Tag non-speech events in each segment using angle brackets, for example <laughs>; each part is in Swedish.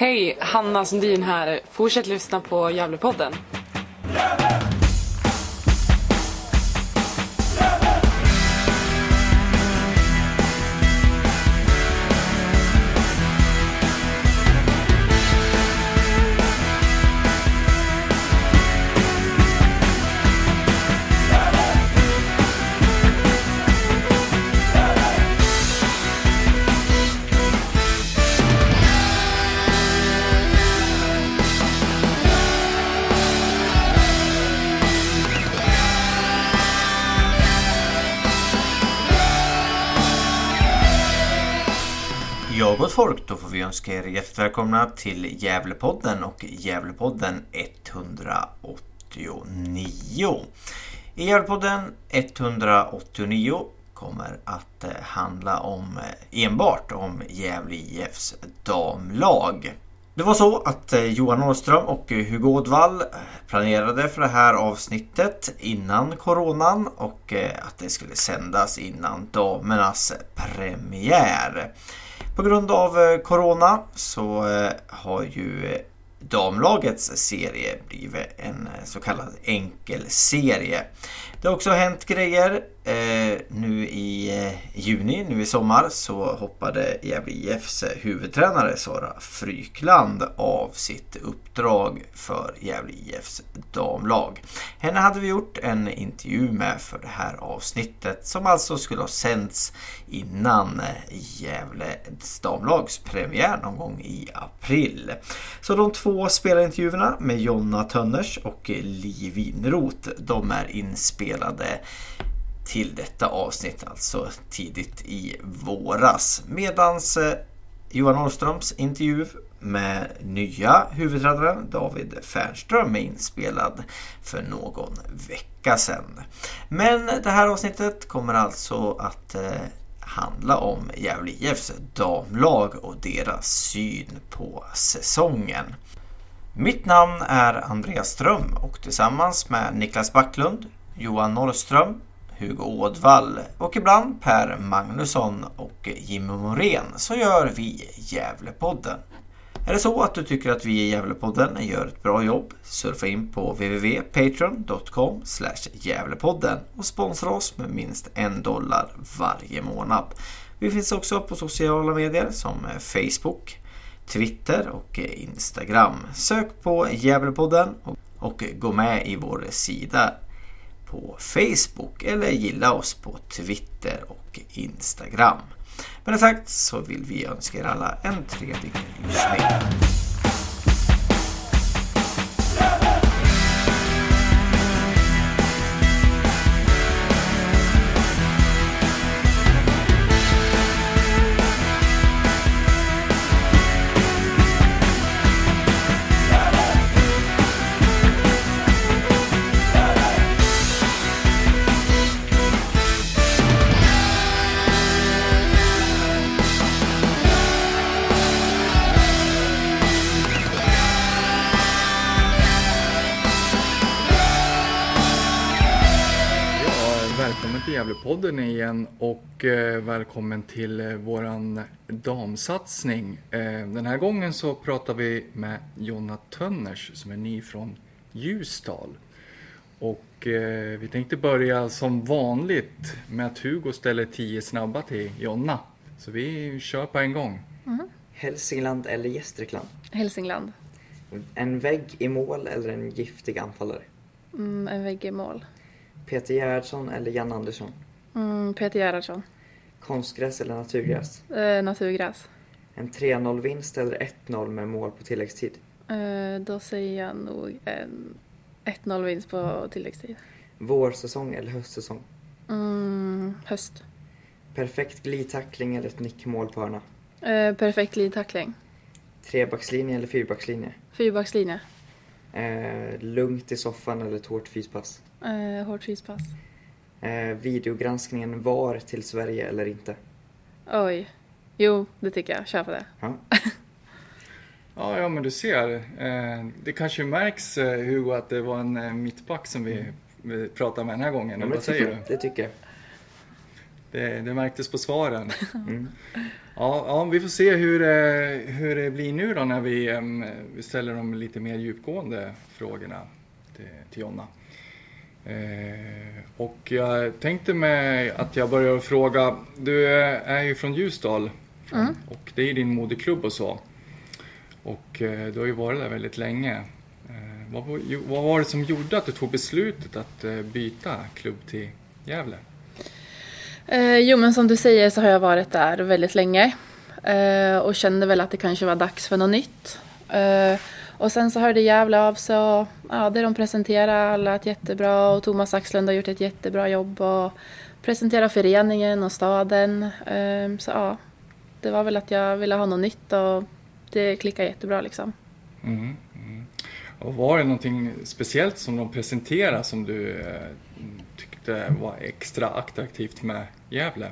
Hej, Hanna Sundin här. Fortsätt lyssna på Gävlepodden. Gävle! Folk, då får vi önska er hjärtligt välkomna till Gävlepodden och Gävlepodden 189. I Gävlepodden 189 kommer att eh, handla om eh, enbart om Gävle IFs damlag. Det var så att eh, Johan Åström och Hugo Ådvall planerade för det här avsnittet innan coronan och att det skulle sändas innan damernas premiär. På grund av eh, Corona så eh, har ju eh, damlagets serie blivit en så kallad enkelserie. Det har också hänt grejer. Eh, nu i eh, juni, nu i sommar, så hoppade Gävle IFs huvudtränare Sara Frykland av sitt uppdrag för Gävle IFs damlag. Henne hade vi gjort en intervju med för det här avsnittet som alltså skulle ha sänts innan Gävles damlags premiär någon gång i april. Så de två spelarintervjuerna med Jonna Tönners och Li Winroth, de är inspelade till detta avsnitt, alltså tidigt i våras. Medans eh, Johan Ahlströms intervju med nya huvudtränaren David Fernström är inspelad för någon vecka sedan. Men det här avsnittet kommer alltså att eh, handla om Gävle IFs damlag och deras syn på säsongen. Mitt namn är Andreas Ström och tillsammans med Niklas Backlund, Johan Norrström, Hugo Ådvall och ibland Per Magnusson och Jimmy Morén så gör vi Gävlepodden. Är det så att du tycker att vi i Gävlepodden gör ett bra jobb? Surfa in på www.patreon.com Gävlepodden och sponsra oss med minst en dollar varje månad. Vi finns också på sociala medier som Facebook, Twitter och Instagram. Sök på Gävlepodden och gå med i vår sida på Facebook eller gilla oss på Twitter och Instagram. Med det sagt så vill vi önska er alla en trevlig lyssning. Välkommen till Gävlepodden igen och eh, välkommen till eh, våran damsatsning. Eh, den här gången så pratar vi med Jonna Tönners som är ny från Ljusdal. Och vi tänkte börja som vanligt med att Hugo ställer tio snabba till Jonna. Så vi kör på en gång. Hälsingland eller Gästrikland? Hälsingland. En vägg i mål eller en giftig anfallare? Mm, en vägg i mål. Peter Gerhardsson eller Jan Andersson? Mm, Peter Gerhardsson. Konstgräs eller naturgräs? Eh, naturgräs. En 3-0-vinst eller 1-0 med mål på tilläggstid? Eh, då säger jag nog en 1-0 vinst på tilläggstid. Vårsäsong eller höstsäsong? Mm, höst. Perfekt glidtackling eller ett nickmål på hörna? Eh, perfekt glidtackling. Trebackslinje eller fyrbackslinje? Fyrbackslinje. Eh, lugnt i soffan eller ett hårt fyspass? Eh, hårt fyspass. Eh, videogranskningen var till Sverige eller inte? Oj. Jo, det tycker jag. Kör på det. Ja. <laughs> Ja, ja men du ser. Eh, det kanske märks eh, Hugo att det var en eh, mittback som vi, vi pratade med den här gången. Ja, vad säger du? Det tycker jag. Det, det märktes på svaren. <laughs> Mm. Ja, ja, vi får se hur, hur det blir nu då när vi, vi ställer de lite mer djupgående frågorna till, till Jonna. Eh, och jag tänkte mig att jag börjar fråga, du är ju från Ljusdal Mm. och det är din moderklubb och så. Och eh, du har ju varit där väldigt länge. Eh, vad, vad var det som gjorde att du tog beslutet att byta klubb till Gävle? Eh, jo, men som du säger så har jag varit där väldigt länge eh, och kände väl att det kanske var dags för något nytt. Eh, och sen så hörde Gävle av sig och ja, det de presenterade lät jättebra och Thomas Axlund har gjort ett jättebra jobb och presenterat föreningen och staden. Eh, så ja, det var väl att jag ville ha något nytt och det klickade jättebra liksom. Mm, mm. Och var det någonting speciellt som de presenterade som du eh, tyckte var extra attraktivt med Gävle?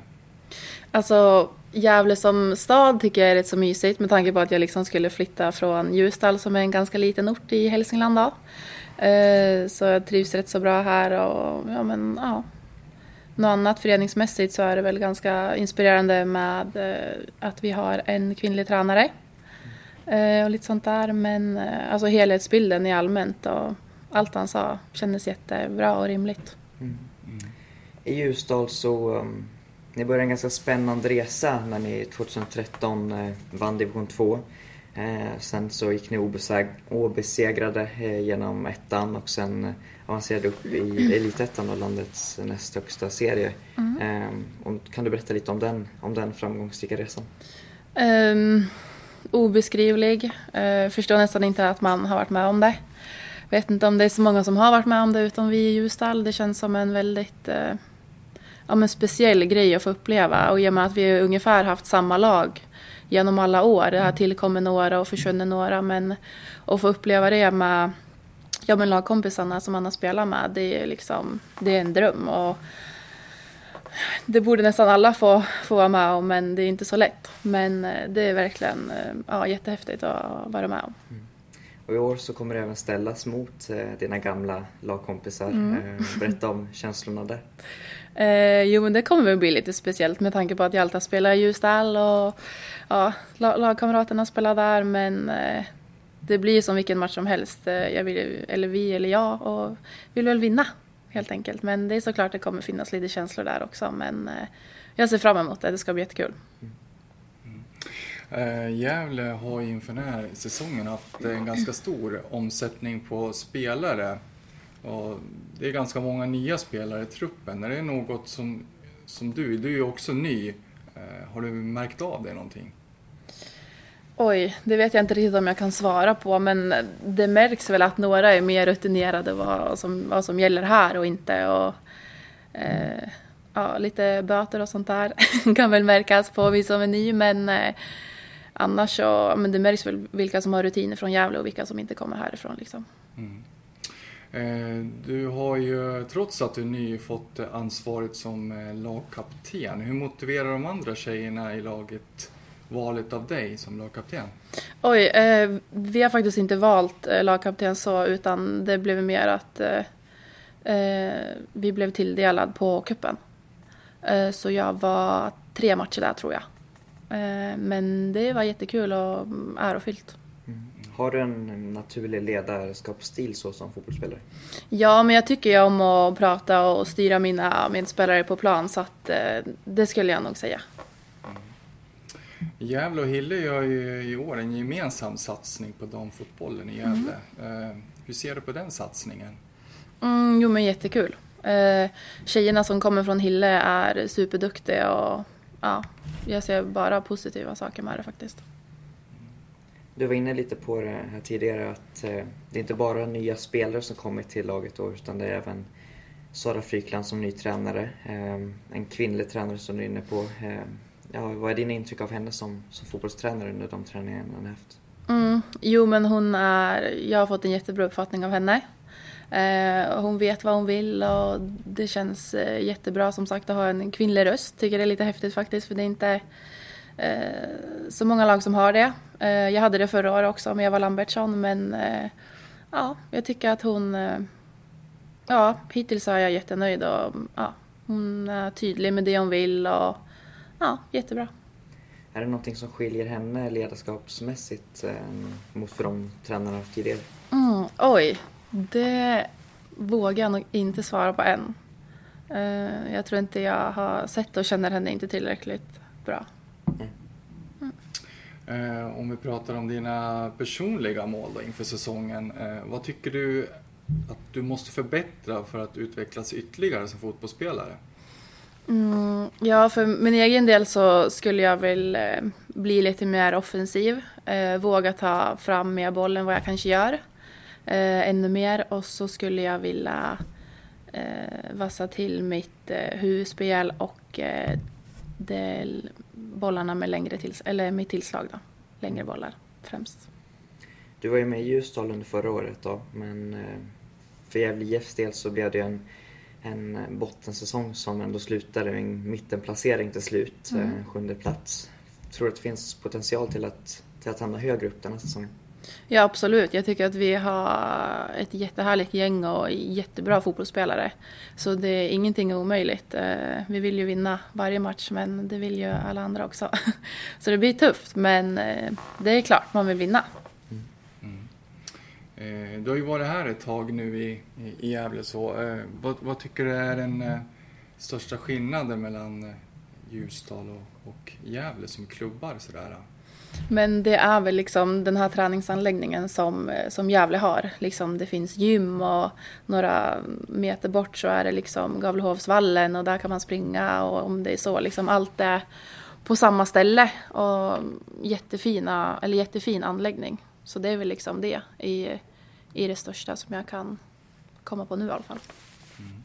Alltså Gävle som stad tycker jag är rätt så mysigt med tanke på att jag liksom skulle flytta från Ljusdal som är en ganska liten ort i Hälsingland då. Eh, Så jag trivs rätt så bra här och ja men ja. Något annat föreningsmässigt så är det väl ganska inspirerande med eh, att vi har en kvinnlig tränare. Eh, Och lite sånt där men eh, alltså helhetsbilden i allmänt och allt han sa kändes jättebra och rimligt. Mm. Mm. I Ljusdal så um, ni började en ganska spännande resa när ni 2013 eh, vann division 2. Eh, sen så gick ni obeseg- obesegrade eh, genom ettan och sen eh, avancerade upp i elitettan och landets näst högsta serie. Eh, och kan du berätta lite om den, om den framgångsrika resan? Um, obeskrivlig. Uh, förstår nästan inte att man har varit med om det. Vet inte om det är så många som har varit med om det utom vi i Ljusdal. Det känns som en väldigt uh, ja, men speciell grej att få uppleva. Och i och med att vi ungefär haft samma lag genom alla år. Det har tillkommit några och försvunnit några. Men att få uppleva det med ja, men lagkompisarna som man har spelat med. Det är, liksom, det är en dröm. Och det borde nästan alla få, få vara med om, men det är inte så lätt. Men eh, det är verkligen eh, ja, jättehäftigt att vara med om. Och i år så kommer det även ställas mot eh, dina gamla lagkompisar. Mm. Eh, berätta om känslorna där. <laughs> Eh, jo, men det kommer väl bli lite speciellt med tanke på att jag alltid spelar i Ljusdal och ja, lagkamraterna spelar där. Men eh, det blir som vilken match som helst. Eh, jag vill, eller vi eller jag och vill väl vinna helt enkelt. Men det är såklart det kommer finnas lite känslor där också. Men eh, jag ser fram emot det. Det ska bli jättekul. Mm. Eh, Gävle har ju inför den här säsongen haft en ganska stor omsättning på spelare. Och det är ganska många nya spelare i truppen. Är det något som, som du, du är ju också ny, eh, har du märkt av det någonting? Oj, det vet jag inte riktigt om jag kan svara på men det märks väl att några är mer rutinerade vad som, vad som gäller här och inte. Och, eh, ja, lite böter och sånt där <laughs> kan väl märkas på vi som är ny men eh, annars så men det märks väl vilka som har rutiner från Gävle och vilka som inte kommer härifrån. Liksom. Eh, Eh, du har ju, trots att du är ny, fått ansvaret som eh, lagkapten. Hur motiverar de andra tjejerna i laget valet av dig som lagkapten? Oj, eh, vi har faktiskt inte valt eh, lagkapten så utan det blev mer att eh, eh vi blev tilldelad på kuppen. Eh, så jag var tre matcher där tror jag. Eh, men det var jättekul och mm, ärofyllt. Har du en naturlig ledarskapsstil så som fotbollsspelare? Ja, men jag tycker ju om att prata och styra mina medspelare på plan så att eh, det skulle jag nog säga. Gävle och Hille gör ju i år en gemensam satsning på damfotbollen i Gävle. Eh, hur ser du på den satsningen? Mm, jo men jättekul. Eh, tjejerna som kommer från Hille är superduktiga och ja, jag ser bara positiva saker med det faktiskt. Du var inne lite på det här tidigare att eh, det är inte bara nya spelare som kommit till laget då utan det är även Sara Frykland som ny tränare. Eh, en kvinnlig tränare som du är inne på. Eh, ja, vad är dina intryck av henne som, som fotbollstränare under de träningarna hon har haft? Mm, jo men hon är, jag har fått en jättebra uppfattning av henne. Eh, hon vet vad hon vill och det känns eh, jättebra som sagt att ha en kvinnlig röst. Tycker det är lite häftigt faktiskt för det är inte så många lag som har det. Eh, jag hade det förra året också med Eva Lambertsson men eh, ja, jag tycker att hon, eh, ja hittills är jag jättenöjd och ja, hon är tydlig med det hon vill och ja, jättebra. Är det någonting som skiljer henne ledarskapsmässigt eh, mot för de tränarna tidigare? Mm, oj, det vågar jag nog inte svara på än. Eh, jag tror inte jag har sett och känner henne inte tillräckligt bra. Eh, om vi pratar om dina personliga mål då inför säsongen. Eh, vad tycker du att du måste förbättra för att utvecklas ytterligare som fotbollsspelare? Mm, ja, för min egen del så skulle jag väl eh, bli lite mer offensiv. Eh, våga ta fram mer boll än vad jag kanske gör. Eh, ännu mer. Och så skulle jag vilja eh, vassa till mitt eh, huvudspel och eh, det, bollarna med längre tills, eller mitt tillslag då. Längre bollar främst. Du var ju med i Ljusdal under förra året då, men eh, för Gävle IFs del så blev det en, en bottensäsong som ändå slutade med en mittenplacering till slut, Mm. mm. sjunde plats. Tror du att det finns potential till att, till att hamna högre upp den här säsongen? Ja, absolut. Jag tycker att vi har ett jättehärligt gäng och jättebra fotbollsspelare. Så det är ingenting omöjligt. Eh, vi vill ju vinna varje match, men det vill ju alla andra också. <laughs> Så det blir tufft, men eh, det är klart man vill vinna. Mm. Mm. Eh, du har ju varit här ett tag nu i, i, i Gävle. Så, eh, vad, vad tycker du är den eh, största skillnaden mellan eh, Ljusdal och, och Gävle som klubbar? Sådär? Men det är väl liksom den här träningsanläggningen som, eh, som Gävle har. Liksom det finns gym och några meter bort så är det liksom Gavlehovsvallen och där kan man springa och om det är så. Liksom allt är på samma ställe och jättefina, eller jättefin anläggning. Så det är väl liksom det i, i det största som jag kan komma på nu i alla fall. Mm.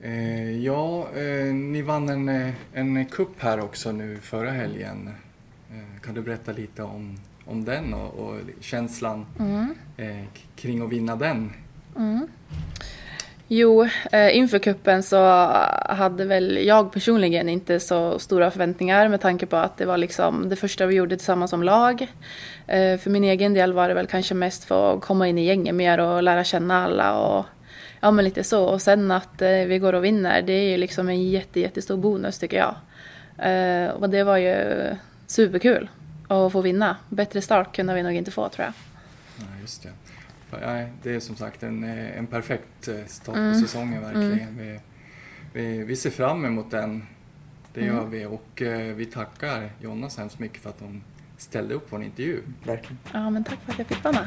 Mm. Eh, ja, eh, ni vann en, eh, en cup här också nu förra helgen. Eh, kan du berätta lite om, om den och, och känslan eh, k- kring att vinna den? Jo, eh, inför kuppen så hade väl jag personligen inte så stora förväntningar med tanke på att det var liksom det första vi gjorde tillsammans som lag. Eh, för min egen del var det väl kanske mest för att komma in i gänget mer och lära känna alla och ja men lite så. Och sen att eh, vi går och vinner, det är ju liksom en jätte, jättestor bonus tycker jag. Eh, och det var ju superkul att få vinna. Bättre start kunde vi nog inte få tror jag. Ja, just det. Nej, det är som sagt en, eh, en perfekt eh, start på säsongen verkligen. Vi, vi, vi ser fram emot den. Det gör vi och eh, vi tackar Jonna så hemskt mycket för att hon ställde upp på en intervju. Verkligen. Ja men tack för att jag fick vara med.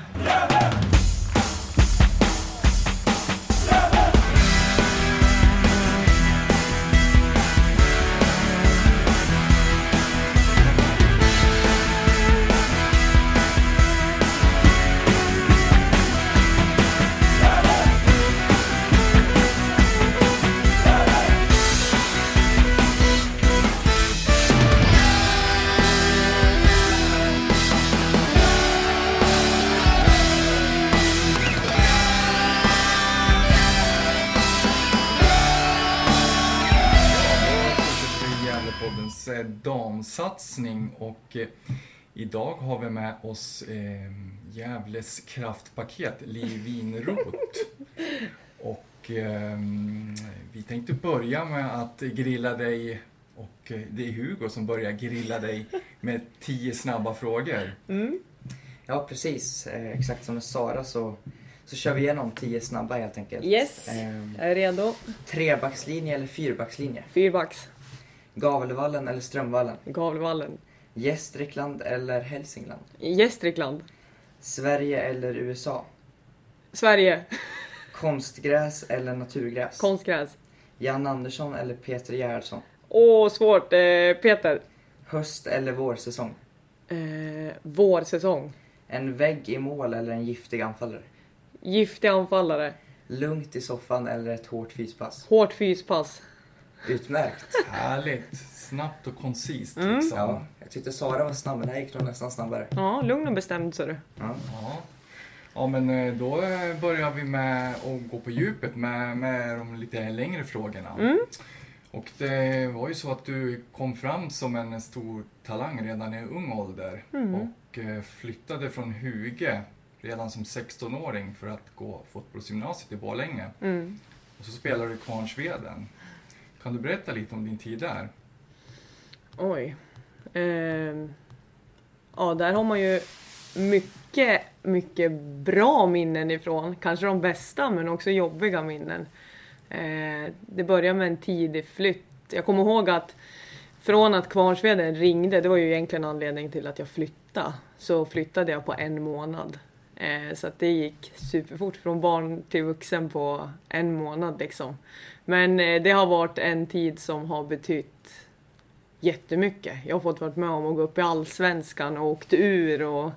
Damsatsning och eh, idag har vi med oss eh, Gävles kraftpaket Liv Winroth. <laughs> Och eh, vi tänkte börja med att grilla dig och eh, det är Hugo som börjar grilla dig med tio snabba frågor. Ja, precis. Eh, exakt som med Sara så, så kör vi igenom tio snabba helt enkelt. Yes, jag är redo. trebackslinje eller fyrbackslinje? Fyrbacks, Gavlevallen eller Strömvallen? Gavlevallen, Gästrikland eller Hälsingland? Gästrikland, Sverige eller USA? Sverige, Konstgräs eller naturgräs? konstgräs. Jan Andersson eller Peter Gerhardsson? Åh, svårt. Eh, Peter. Höst eller vårsäsong? Eh, vårsäsong. En vägg i mål eller en giftig anfallare? Giftig anfallare. Lugnt i soffan eller ett hårt fyspass? Hårt fyspass. Utmärkt! Härligt! Snabbt och koncist Mm. liksom. Ja, jag tyckte Sara var snabb, men här gick nästan snabbare. Ja, lugn och bestämd så du. Ja. Ja. ja, men eh, då eh, börjar vi med att gå på djupet med, med de lite längre frågorna. Mm. Och det var ju så att du kom fram som en stor talang redan i ung ålder Mm. och eh, flyttade från Huge redan som 16-åring för att gå fotbollsgymnasiet i Borlänge. Mm. Och så spelade du i Kvarnsveden. Kan du berätta lite om din tid där? Oj. Eh, ja, där har man ju mycket, mycket bra minnen ifrån. Kanske de bästa, men också jobbiga minnen. Eh, det började med en tidig flytt. Jag kommer ihåg att från att Kvarnsveden ringde, det var ju egentligen anledningen till att jag flyttade, så flyttade jag på en månad. Eh, så att det gick superfort från barn till vuxen på en månad liksom. Men eh, det har varit en tid som har betytt jättemycket. Jag har fått vara med om att gå upp i allsvenskan och åkt ur och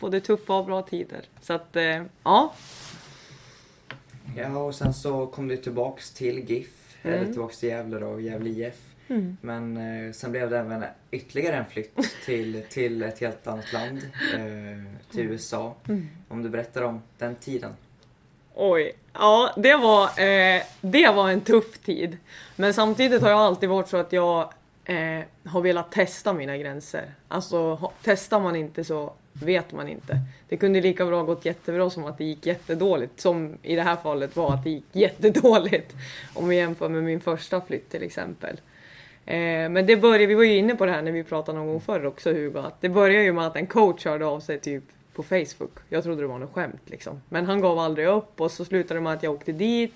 både tuffa och bra tider. Så att, eh, ja. Ja, och sen så kom du tillbaks till GIF, Mm. eller tillbaks till Gävle då, Gävle IF. Mm. Men eh, sen blev det även ytterligare en flytt till, till ett helt annat land, eh, till USA. Mm. Om du berättar om den tiden. Oj, ja det var, eh, det var en tuff tid. Men samtidigt har jag alltid varit så att jag eh, har velat testa mina gränser. Alltså ha, testar man inte så vet man inte. Det kunde lika bra gått jättebra som att det gick jättedåligt. Som i det här fallet var att det gick jättedåligt. Om vi jämför med min första flytt till exempel. Eh, men det började, vi var ju inne på det här när vi pratade någon gång förr också Hugo, att det började ju med att en coach hörde av sig typ på Facebook. Jag trodde det var något skämt liksom. Men han gav aldrig upp och så slutade det med att jag åkte dit.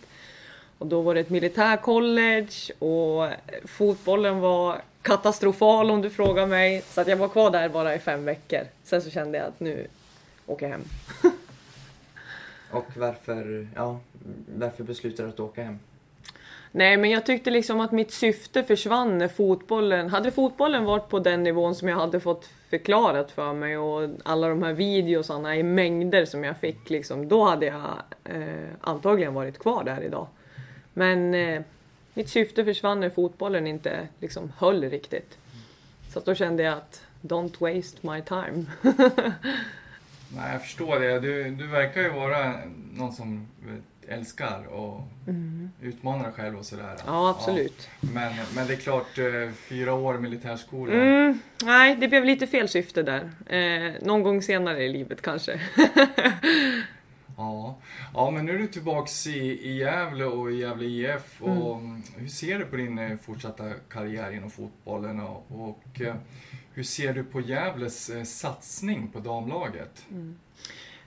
Och då var det ett militärcollege och fotbollen var katastrofal om du frågar mig. Så att jag var kvar där bara i fem veckor. Sen så kände jag att nu åker jag hem. <laughs> Och varför, ja, varför beslutade du att åka hem? Nej, men jag tyckte liksom att mitt syfte försvann när fotbollen... Hade fotbollen varit på den nivån som jag hade fått förklarat för mig och alla de här videosarna i mängder som jag fick, liksom, då hade jag eh, antagligen varit kvar där idag. Men eh, mitt syfte försvann när fotbollen inte liksom, höll riktigt. Så att då kände jag att don't waste my time. <laughs> Nej, jag förstår det. Du, du verkar ju vara någon som älskar och utmanar dig själv och sådär. Mm. Ja, absolut. Ja, men, men det är klart, eh, fyra år militärskola. Mm, nej, det blev lite fel syfte där. Eh, någon gång senare i livet kanske. <laughs> Ja. ja, men nu är du tillbaks i, i Gävle och i Gävle IF. Och Mm. Hur ser du på din eh, fortsatta karriär inom fotbollen och, och eh, hur ser du på Gävles satsning på damlaget?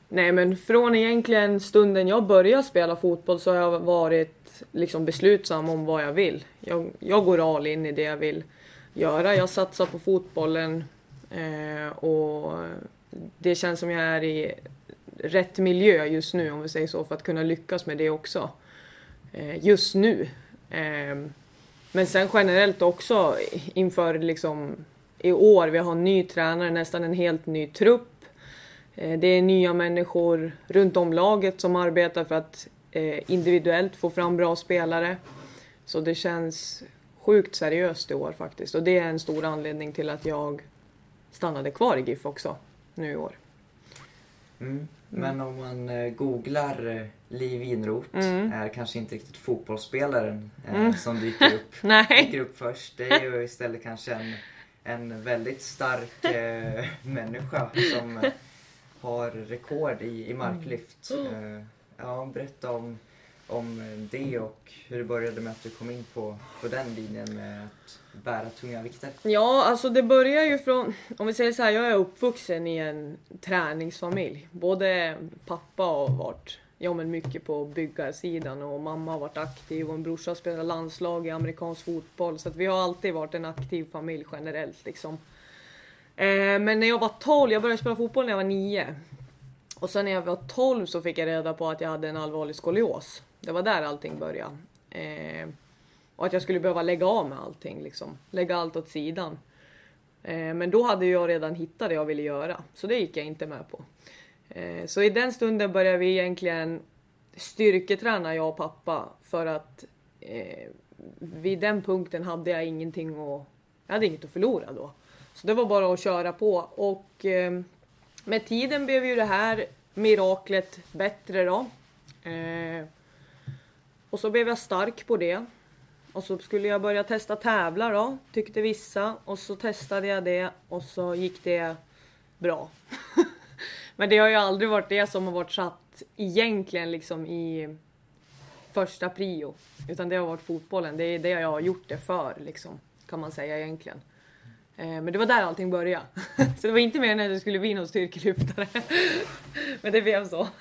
Nej men från egentligen stunden jag började spela fotboll så har jag varit liksom beslutsam om vad jag vill. Jag, jag går all in i det jag vill göra. Jag satsar på fotbollen eh, och det känns som jag är i rätt miljö just nu om vi säger så för att kunna lyckas med det också. Eh, just nu. Eh, men sen generellt också inför liksom i år, vi har en ny tränare, nästan en helt ny trupp. Eh, Det är nya människor runt om laget som arbetar för att eh, individuellt få fram bra spelare. Så det känns sjukt seriöst i år faktiskt. Och det är en stor anledning till att jag stannade kvar i GIF också nu i år. Mm. Men om man eh, googlar Liv Winroth Mm. är kanske inte riktigt fotbollsspelaren eh, som dyker upp, <laughs> dyker upp först. Det är ju <laughs> istället kanske en, en väldigt stark eh, människa som <laughs> har rekord i, i marklyft. Eh, ja, berätta om, om det och hur det började med att du kom in på, på den linjen med att bära tunga vikter. Ja, alltså det börjar ju från, om vi säger så här, jag är uppvuxen i en träningsfamilj. Både pappa har varit, ja men mycket på byggarsidan och mamma har varit aktiv och en brorsa spelar landslag i amerikansk fotboll. Så att vi har alltid varit en aktiv familj generellt liksom. Eh, men när jag var 12, jag började spela fotboll när jag var 9. Och sen när jag var 12 så fick jag reda på att jag hade en allvarlig skolios. Det var där allting började. Eh, och att jag skulle behöva lägga av med allting liksom. Lägga allt åt sidan. Eh, men då hade jag redan hittat det jag ville göra. Så det gick jag inte med på. Så i den stunden började vi egentligen styrketräna jag och pappa. För att vid den punkten hade jag ingenting att... Jag hade inget att förlora då. Så det var bara att köra på. Och eh, med tiden blev ju det här miraklet bättre då. Eh, och så blev jag stark på det. Och så skulle jag börja testa tävla då, tyckte vissa. Och så testade jag det och så gick det bra. <laughs> Men det har ju aldrig varit det som har varit satt egentligen liksom i första prio. Utan det har varit fotbollen. Det är det jag har gjort det för liksom, kan man säga egentligen. Eh, men det var där allting började. <laughs> så det var inte meningen att det skulle bli någon styrkelyftare. <laughs> men det blev så. <laughs>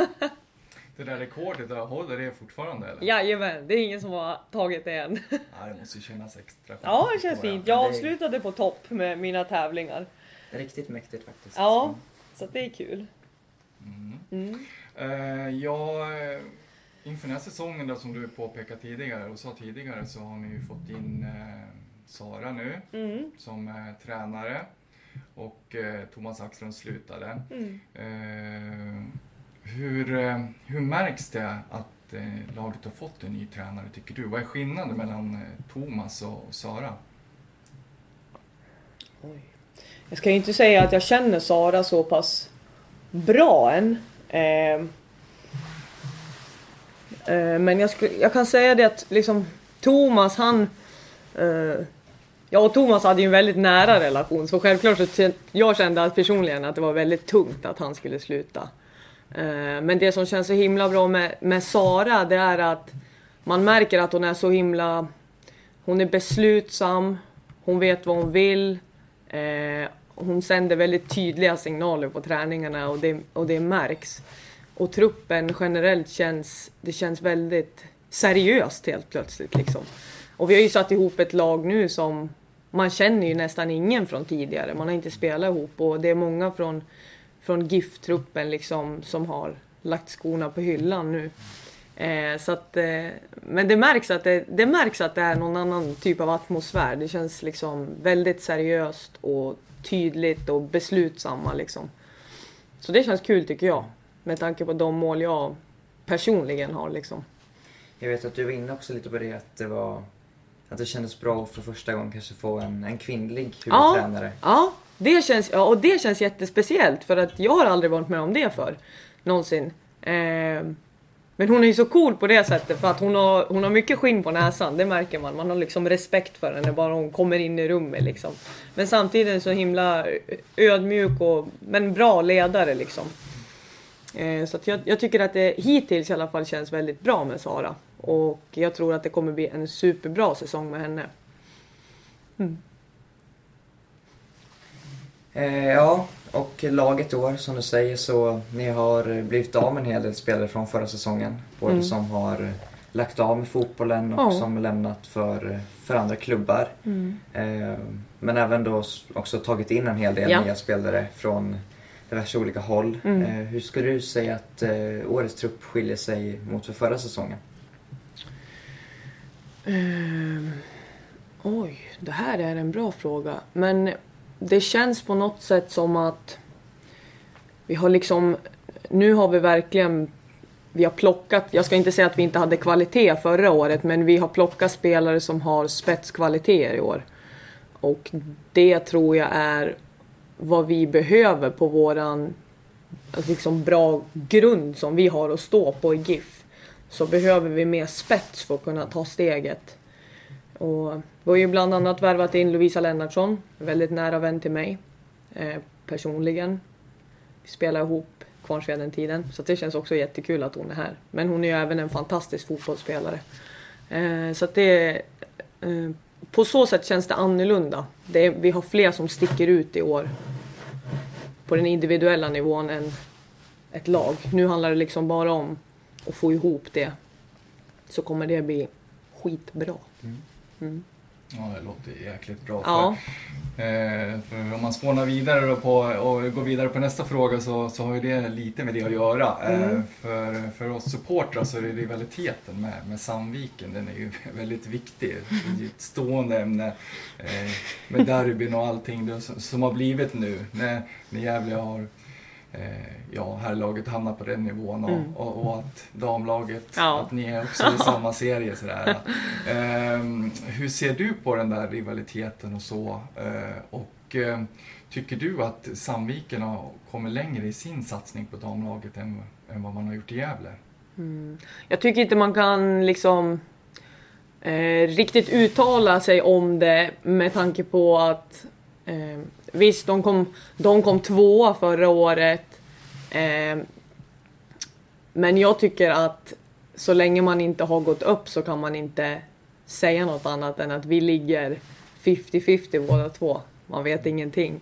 Det där rekordet, håller det fortfarande eller? Jajamän, det är ingen som har tagit det än. Ja, det måste ju kännas extra ja, det känns fint. Jag avslutade på topp med mina tävlingar. Riktigt mäktigt faktiskt. Ja, så det är kul. Mm. Mm. Eh, ja, eh, inför den här säsongen då, som du påpekade tidigare och sa tidigare så har ni ju fått in eh, Sara nu Mm. som eh, tränare och eh, Thomas Axlund slutade. Mm. Eh, hur, eh, hur märks det att eh, laget har fått en ny tränare tycker du? Vad är skillnaden mellan eh, Thomas och, och Sara? Oj. Jag ska ju inte säga att jag känner Sara så pass bra än. Eh, eh, men jag, skulle, jag kan säga det att liksom Thomas han... Jag och Thomas hade ju en väldigt nära relation så självklart så jag kände att personligen att det var väldigt tungt att han skulle sluta. Eh, men det som känns så himla bra med, med Sara det är att man märker att hon är så himla... Hon är beslutsam, hon vet vad hon vill. Eh, hon sänder väldigt tydliga signaler på träningarna och det, och det märks. Och truppen generellt känns, det känns väldigt seriöst helt plötsligt liksom. Och vi har ju satt ihop ett lag nu som man känner ju nästan ingen från tidigare. Man har inte spelat ihop och det är många från, från GIF-truppen liksom som har lagt skorna på hyllan nu. Eh, så att, eh, men det märks, att det, det märks att det är någon annan typ av atmosfär. Det känns liksom väldigt seriöst och tydligt och beslutsamma liksom. Så det känns kul tycker jag. Med tanke på de mål jag personligen har liksom. Jag vet att du var inne också lite på det att det var att det kändes bra att för första gången kanske få en, en kvinnlig huvudtränare. Ja, det känns, ja, och det känns jättespeciellt för att jag har aldrig varit med om det för Någonsin. Eh, men hon är ju så cool på det sättet för att hon har, hon har mycket skinn på näsan, det märker man. Man har liksom respekt för henne bara hon kommer in i rummet liksom. Men samtidigt så himla ödmjuk och men bra ledare liksom. Eh, så jag, jag tycker att det hittills i alla fall känns väldigt bra med Sara. Och jag tror att det kommer bli en superbra säsong med henne. Eh, ja, och laget i år som du säger så ni har blivit av med en hel del spelare från förra säsongen. Både Mm. som har lagt av med fotbollen och Ja. som lämnat för, för andra klubbar. Eh, men även då också tagit in en hel del Ja. nya spelare från diverse olika håll. Mm. Eh, hur skulle du säga att eh, årets trupp skiljer sig mot för förra säsongen? Ehm, oj, det här är en bra fråga. Men det känns på något sätt som att vi har liksom... Nu har vi verkligen... Vi har plockat, jag ska inte säga att vi inte hade kvalitet förra året, men vi har plockat spelare som har spetskvaliteter i år. Och det tror jag är vad vi behöver på våran alltså liksom bra grund som vi har att stå på i GIF. Så behöver vi mer spets för att kunna ta steget. Och vi har ju bland annat värvat in Lovisa Lennartsson, väldigt nära vän till mig eh, personligen. Vi spelar ihop Kvarnsveden-tiden, så det känns också jättekul att hon är här. Men hon är ju även en fantastisk fotbollsspelare. Eh, så att det... Eh, på så sätt känns det annorlunda. Det är, vi har fler som sticker ut i år. På den individuella nivån än ett lag. Nu handlar det liksom bara om att få ihop det. Så kommer det bli skitbra. Ja, det låter jäkligt bra. Ja. För, eh, för om man spånar vidare på, och går vidare på nästa fråga så, så har ju det lite med det att göra. Eh, Mm. för, för oss supportrar så är det rivaliteten med, med Sandviken, den är ju <laughs> väldigt viktig. Det är ett stående ämne eh, med derbyn och allting som, har blivit nu när, när Gävle har ja, herrlaget hamnar på den nivån och, Mm. och, och att damlaget, Ja. att ni är också i <laughs> samma serie. Sådär. Ehm, hur ser du på den där rivaliteten och så? Eh, och eh, tycker du att Sandviken har kommit längre i sin satsning på damlaget än, än vad man har gjort i Gävle? Jag tycker inte man kan liksom eh, riktigt uttala sig om det med tanke på att eh, visst, de kom, de kom tvåa förra året. Eh, men jag tycker att så länge man inte har gått upp så kan man inte säga något annat än att vi ligger 50-50 båda två. man vet ingenting.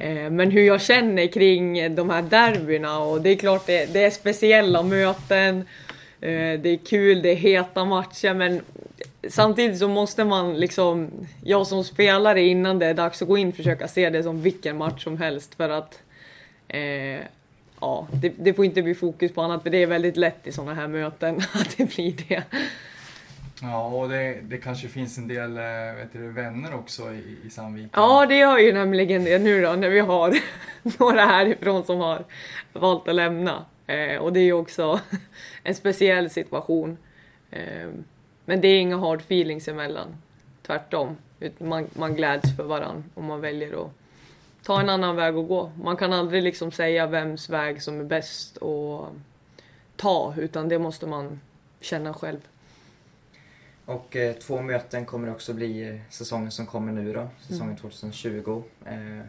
Eh, men hur jag känner kring de här derbyna och det är klart det, det är speciella möten. Ehm, det är kul, det är heta matcher men samtidigt så måste man liksom, jag som spelare innan det är dags att gå in försöka se det som vilken match som helst för att eh, ja, det, det, får inte bli fokus på annat för det är väldigt lätt i sådana här möten <laughs> att det blir det. Ja, och det, det kanske finns en del eh, vet du, vänner också i, i Sandviken? Ja, det gör ju nämligen det nu då när vi har <laughs> några härifrån som har valt att lämna. Eh, och det är ju också <laughs> en speciell situation. Eh, men det är inga hard feelings emellan. Tvärtom. Man, man gläds för varandra och man väljer att ta en annan väg att gå. Man kan aldrig liksom säga vems väg som är bäst att ta, utan det måste man känna själv. Och eh, två möten kommer också bli eh, säsongen som kommer nu då, säsongen mm. 2020. Eh,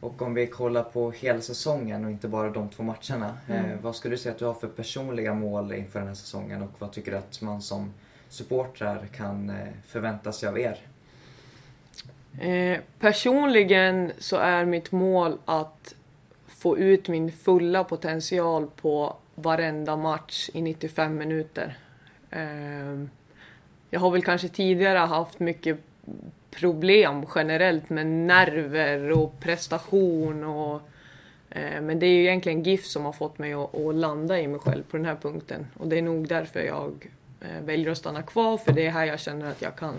och om vi kollar på hela säsongen och inte bara de två matcherna. Eh, mm. vad skulle du säga att du har för personliga mål inför den här säsongen och vad tycker du att man som supportrar kan eh, förvänta sig av er? Eh, personligen så är mitt mål att få ut min fulla potential på varenda match i 95 minuter. Eh, jag har väl kanske tidigare haft mycket problem generellt med nerver och prestation och eh, men det är ju egentligen GIF som har fått mig att, att, landa i mig själv på den här punkten och det är nog därför jag väljer att stanna kvar för det är här jag känner att jag kan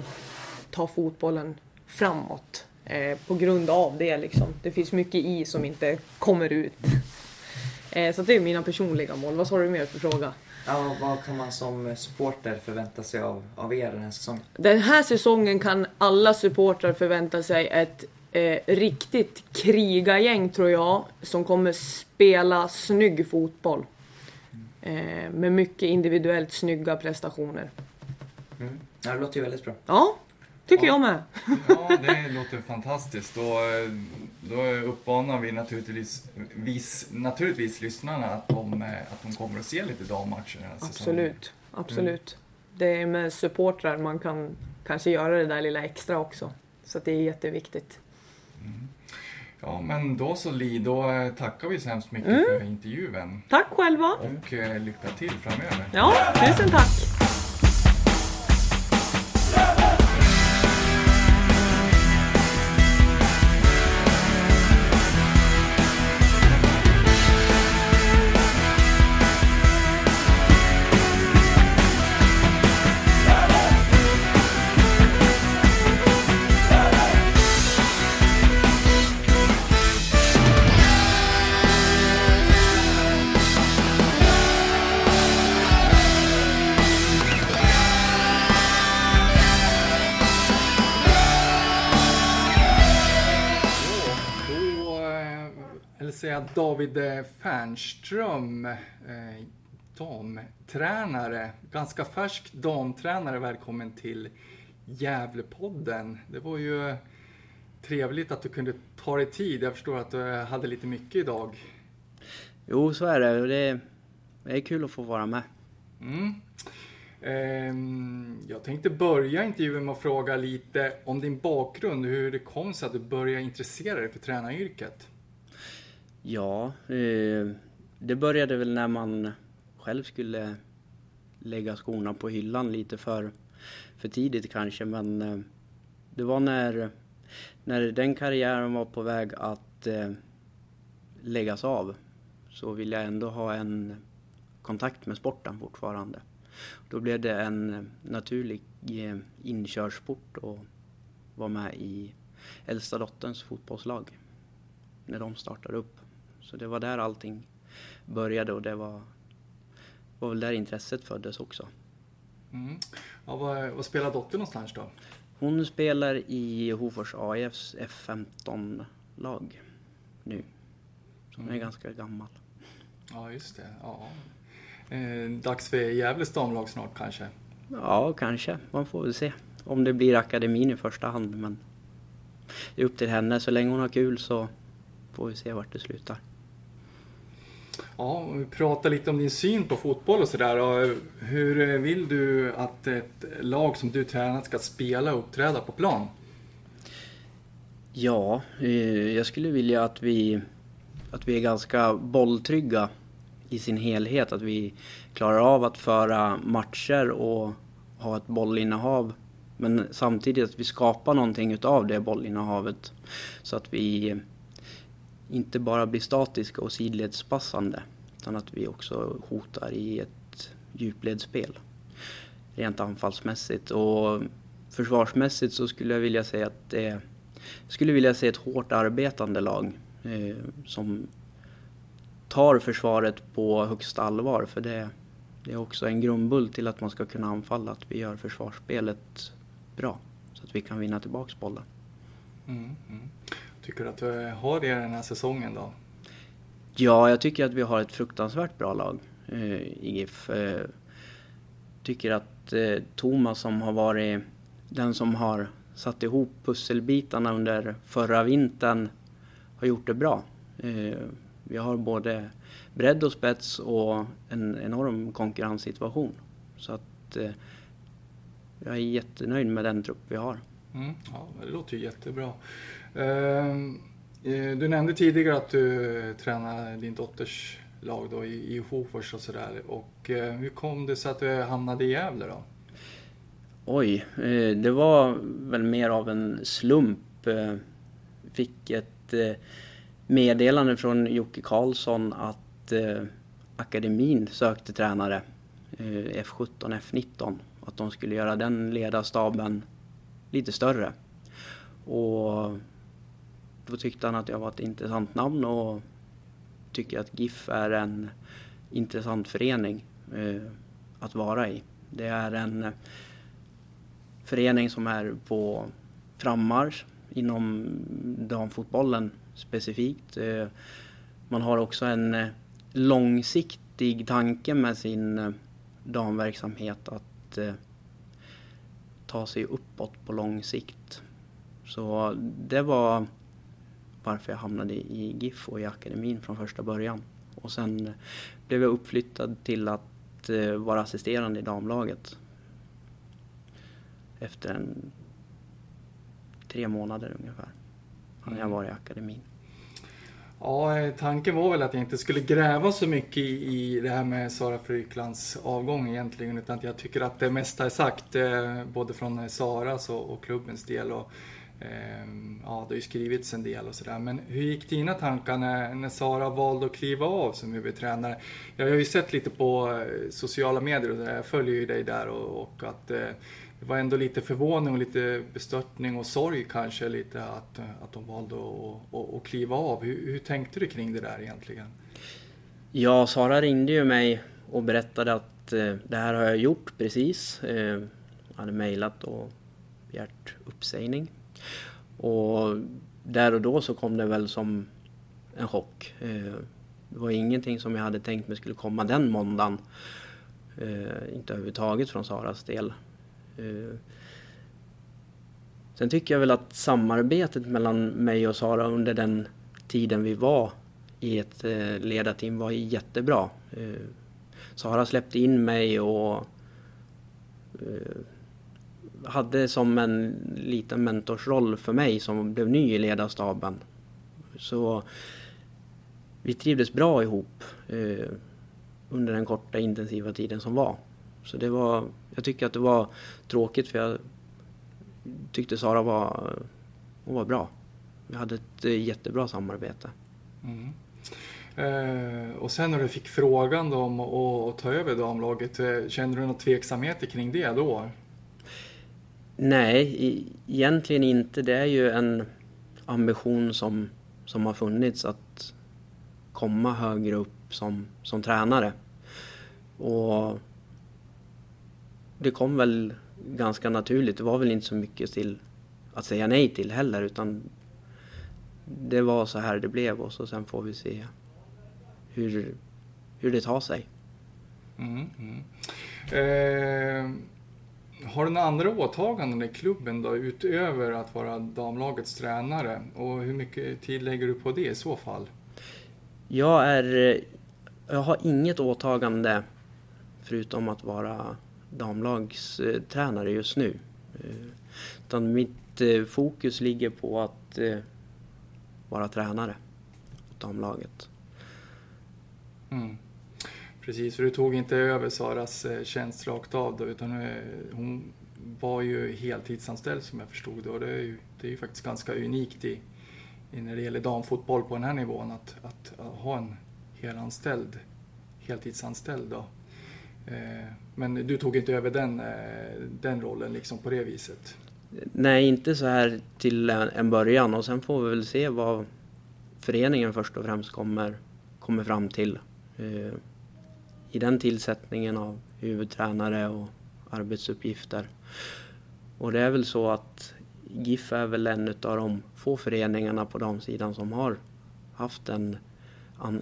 ta fotbollen framåt eh, på grund av det liksom. Det finns mycket i som inte kommer ut. <laughs> så det är mina personliga mål. Vad sa du mer för fråga? Ja, vad kan man som supporter förvänta sig av, av er den här säsongen? Den här säsongen kan alla supportrar förvänta sig ett eh, riktigt krigargäng tror jag, som kommer spela snygg fotboll. Eh, med mycket individuellt snygga prestationer. Mm. Det låter ju väldigt bra. Ja, Tycker ja. jag med. Ja, det låter fantastiskt. Då, då uppmanar vi naturligtvis, vis, naturligtvis lyssnarna att de, att de kommer att se lite dammatcher den här Absolut, säsongen. absolut. Mm. Det är med supportrar man kan kanske göra det där lilla extra också. Så det är jätteviktigt. Mm. Ja, men då så Li, då tackar vi så hemskt mycket mm. för intervjun. Tack själva! Och eh, lycka till framöver. Ja, tusen tack! Säga David Fernström, eh, damtränare, ganska färsk damtränare. Välkommen till Gävlepodden. Det var ju trevligt att du kunde ta dig tid. Jag förstår att du hade lite mycket idag. Jo, så är det. Det är kul att få vara med. Mm. Ehm, jag tänkte börja intervjun med att fråga lite om din bakgrund, hur det kom sig att du började intressera dig för tränaryrket. Ja, eh, det började väl när man själv skulle lägga skorna på hyllan lite för, för tidigt kanske. Men eh, det var när, när den karriären var på väg att eh, läggas av så ville jag ändå ha en kontakt med sporten fortfarande. Då blev det en naturlig eh, inkörsport att vara med i äldsta dotterns fotbollslag när de startade upp. Så det var där allting började och det var, var väl där intresset föddes också. Mm. Ja, vad, vad spelar dottern någonstans då? Hon spelar i Hofors AIFs F15-lag nu. Så hon är mm. ganska gammal. Ja, just det. Ja. Eh, dags för Gävles damlag snart kanske? Ja, kanske. Man får väl se. Om det blir akademin i första hand. Men det är upp till henne. Så länge hon har kul så får vi se vart det slutar. Ja, om vi pratar lite om din syn på fotboll och sådär. Hur eh, vill du att ett lag som du tränat ska spela och uppträda på plan? Ja, eh, jag skulle vilja att vi, att vi är ganska bolltrygga i sin helhet. Att vi klarar av att föra matcher och ha ett bollinnehav. Men samtidigt att vi skapar någonting utav det bollinnehavet. Så att vi inte bara blir statiska och sidledspassande. Utan att vi också hotar i ett djupledsspel. Rent anfallsmässigt. Och försvarsmässigt så skulle jag vilja säga att det är skulle vilja se ett hårt arbetande lag eh, som tar försvaret på högsta allvar. För det, det är också en grundbult till att man ska kunna anfalla, att vi gör försvarsspelet bra. Så att vi kan vinna tillbaks bollen. Mm, mm. Tycker du att du har det den här säsongen då? Ja, jag tycker att vi har ett fruktansvärt bra lag eh, i GIF. Eh, tycker att eh, Thomas som har varit den som har satt ihop pusselbitarna under förra vintern har gjort det bra. Eh, vi har både bredd och spets och en enorm konkurrenssituation. Så att eh, jag är jättenöjd med den trupp vi har. Mm, ja, det låter ju jättebra. Ehm, eh, du nämnde tidigare att du tränar din dotters lag då i, i Hofors och sådär. Och eh, hur kom det sig att du hamnade i Gävle då? Oj, eh, det var väl mer av en slump. Fick ett meddelande från Jocke Karlsson att akademin sökte tränare, F17, F19. Att de skulle göra den ledarstaben lite större. Och då tyckte han att jag var ett intressant namn och tycker att GIF är en intressant förening eh, att vara i. Det är en eh, förening som är på frammarsch inom damfotbollen specifikt. Eh, man har också en långsiktig tanke med sin damverksamhet att ta sig uppåt på lång sikt. Så det var varför jag hamnade i GIF och i akademin från första början. Och sen blev jag uppflyttad till att vara assisterande i damlaget efter en tre månader ungefär. Hade jag mm. varit i akademin. Ja, tanken var väl att jag inte skulle gräva så mycket i, i det här med Sara Fryklands avgång egentligen. Utan att jag tycker att det mesta är sagt, eh, både från Saras och, och klubbens del. Och, eh, Ehm, ja, det har ju skrivits en del och sådär. Men hur gick dina tankar när, när Sara valde att kliva av som huvudtränare? Jag har ju sett lite på eh, sociala medier och där, jag följer ju dig där och, och att eh, det var ändå lite förvåning och lite bestörtning och sorg kanske lite att, att de valde att, att, att kliva av. Hur, hur tänkte du kring det där egentligen? Ja, Sara ringde ju mig och berättade att eh, det här har jag gjort precis. Eh, jag hade mejlat och begärt uppsägning. Och där och då så kom det väl som en chock. Eh, det var ingenting som jag hade tänkt mig skulle komma den måndagen. Eh, inte överhuvudtaget från Saras del. Eh, sen tycker jag väl att samarbetet mellan mig och Sara under den tiden vi var i ett ledarteam var jättebra. Sara släppte in mig och hade som en liten mentorsroll för mig som blev ny i ledarstaben. Så vi trivdes bra ihop eh, under den korta intensiva tiden som var. Så det var, jag tycker att det var tråkigt för jag tyckte Sara var, hon var bra. Vi hade ett eh, jättebra samarbete. Mm. Eh, och sen när du fick frågan om att ta över damlaget, eh, kände du några tveksamheter kring det då? Nej, egentligen inte. Det är ju en ambition som, som har funnits att komma högre upp som, som tränare. Och det kom väl ganska naturligt. Det var väl inte så mycket till att säga nej till heller utan det var så här det blev och så sen får vi se hur, hur det tar sig. Mm, mm. Eh, har du några andra åtaganden i klubben då utöver att vara damlagets tränare? Och hur mycket tid lägger du på det i så fall? Jag är... Jag har inget åtagande förutom att vara damlagstränare just nu. Utan mitt eh, fokus ligger på att eh, vara tränare åt damlaget. Mm. Precis, för du tog inte över Saras eh, tjänst rakt av då, utan eh, hon var ju heltidsanställd som jag förstod det och det är ju, det är ju faktiskt ganska unikt i, i när det gäller damfotboll på den här nivån att, att, att ha en helanställd, heltidsanställd då. Eh, Men du tog inte över den, eh, den rollen liksom på det viset? Nej, inte så här till en en början och sen får vi väl se vad föreningen först och främst kommer, kommer fram till. Eh, i den tillsättningen av huvudtränare och arbetsuppgifter. Och det är väl så att GIF är väl en av de få föreningarna på damsidan som har haft en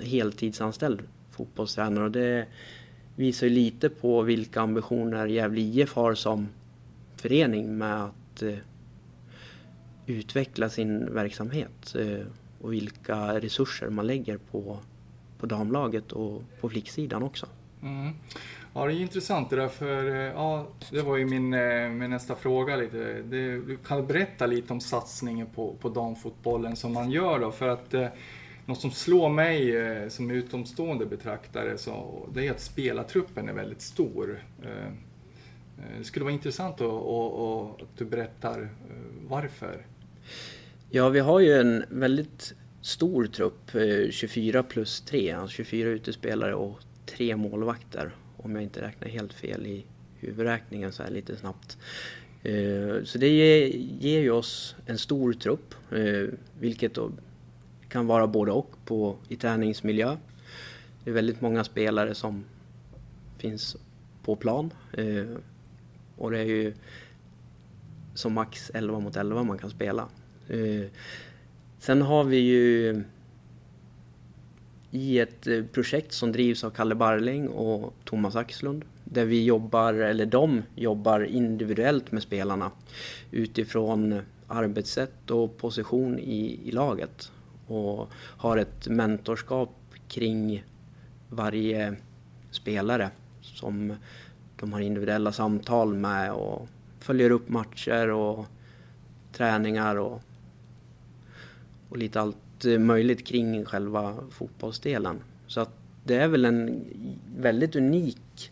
heltidsanställd fotbollstränare och det visar ju lite på vilka ambitioner Gävle IF har som förening med att eh, utveckla sin verksamhet eh, och vilka resurser man lägger på, på damlaget och på flicksidan också. Mm. Ja, det är intressant det där för eh, ja, det var ju min, eh, min nästa fråga lite. Det, du kan berätta lite om satsningen på, på damfotbollen som man gör då för att eh, något som slår mig eh, som utomstående betraktare så det är att spelartruppen är väldigt stor. Eh, det skulle vara intressant att, att, att, du berättar varför. Ja, vi har ju en väldigt stor trupp, eh, 24 plus 3, alltså 24 utespelare och tre målvakter. Om jag inte räknar helt fel i huvudräkningen så här lite snabbt. Eh, så det ger, ju oss en stor trupp, eh, vilket då kan vara både och på, i träningsmiljö. Det är väldigt många spelare som finns på plan. Eh, och det är ju som max 11 mot 11 man kan spela. Sen har vi ju i ett eh, projekt som drivs av Kalle Barling och Thomas Axlund där vi jobbar, eller de jobbar individuellt med spelarna utifrån arbetssätt och position i, i laget och har ett mentorskap kring varje spelare som de har individuella samtal med och följer upp matcher och träningar och, och lite allt möjligt kring själva fotbollsdelen. Så att det är väl en väldigt unik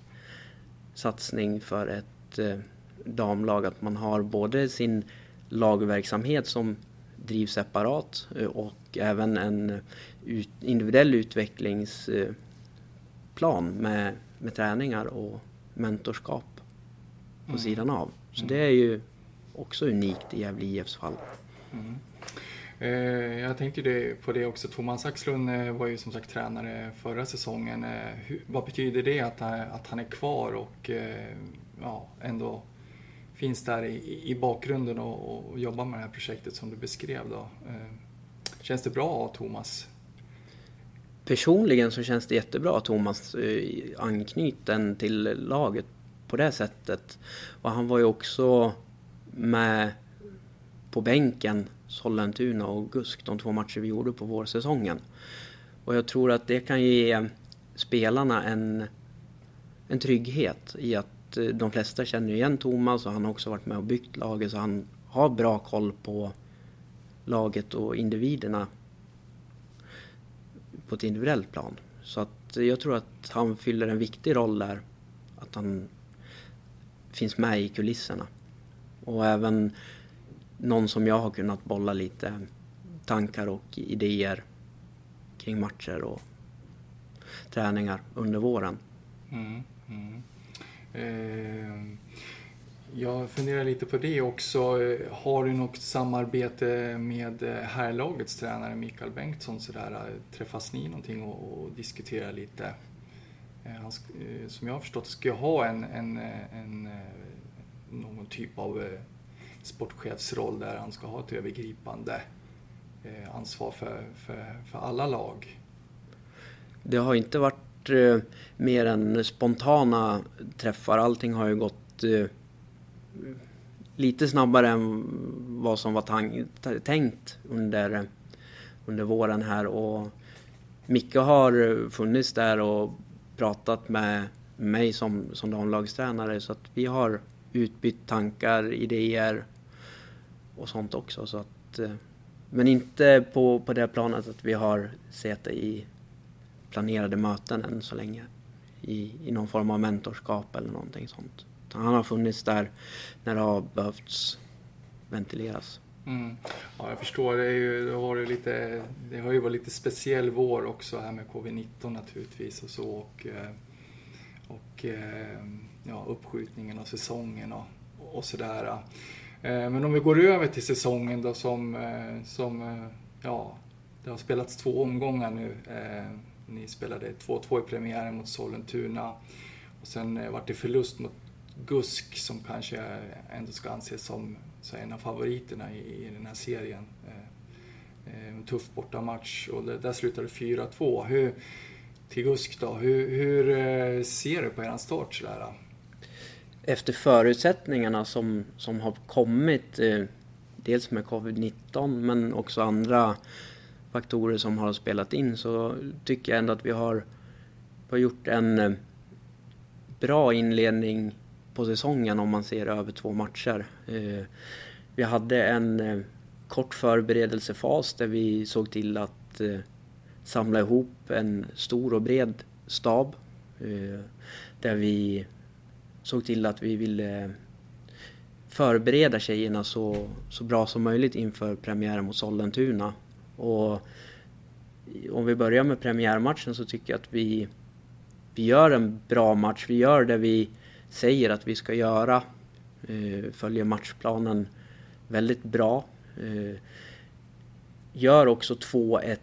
satsning för ett eh, damlag att man har både sin lagverksamhet som drivs separat eh, och även en ut, individuell utvecklingsplan med, med träningar och mentorskap på sidan av. Så det är ju också unikt i Gävle IFs fall. Eh, Eh, jag tänkte på det också. Thomas Axlund eh, var ju som sagt tränare förra säsongen. Eh, vad betyder det att, han- är kvar och ja, ändå finns där i, bakgrunden och, jobbar med det här projektet som du beskrev? Då? Känns det bra att ha Thomas? Personligen så känns det jättebra att Thomas eh, anknyten till laget på det sättet. Och han var ju också med på bänken Sollentuna och Gusk, de två matcher vi gjorde på vårsäsongen. Och jag tror att det kan ge spelarna en, en trygghet i att eh, de flesta känner igen Thomas och han har också varit med och byggt laget så han har bra koll på laget och individerna på ett individuellt plan. Så att eh, jag tror att han fyller en viktig roll där. Att han finns med i kulisserna. Och även någon som jag har kunnat bolla lite tankar och idéer kring matcher och träningar under våren. Mm, mm. Eh, jag funderar lite på det också. Har du något samarbete med herrlagets tränare Mikael Bengtsson? Sådär? Träffas ni någonting och, och diskuterar lite? Eh, Han, eh, som jag har förstått ska jag ha en, en, eh, en, eh, någon typ av sportchefsroll där han ska ha ett övergripande eh, ansvar för, för, för alla lag. Det har inte varit eh, mer än spontana träffar. Allting har ju gått eh, lite snabbare än vad som var t- tänkt under, under våren här. Och Micke har funnits där och pratat med mig som, som damlagstränare så att vi har utbytt tankar, idéer och sånt också. Så att, eh, men inte på, på det planet att vi har sett i planerade möten än så länge. I, I någon form av mentorskap eller någonting sånt. Han har funnits där när det har behövts ventileras. Mm. Ja, jag förstår. Det, är ju, det, har ju lite, det har ju varit lite speciell vår också här med covid-19 naturligtvis och så. Och, eh, och eh, ja, uppskjutningen av säsongen och, och sådär. Eh, men om vi går över till säsongen då som, eh, som eh, ja, det har spelats två omgångar nu. Ni spelade 2-2 i premiären mot Sollentuna och sen vart det förlust mot Gusk som kanske ändå ska anses som så en av favoriterna i, i den här serien. En tuff bortamatch och där slutade 4-2. Hur, till Gusk då, hur, hur ser du på er start sådär? Efter förutsättningarna som, som har kommit, eh, dels med covid-19 men också andra faktorer som har spelat in så tycker jag ändå att vi har, har gjort en eh, bra inledning på säsongen om man ser över två matcher. Eh, vi hade en eh, kort förberedelsefas där vi såg till att eh, samla ihop en stor och bred stab. Eh, där vi såg till att vi ville förbereda tjejerna så, så bra som möjligt inför premiären mot Sollentuna. Och om vi börjar med premiärmatchen så tycker jag att vi, vi gör en bra match. Vi gör det vi säger att vi ska göra. Eh, följer matchplanen väldigt bra. Eh, gör också 2-1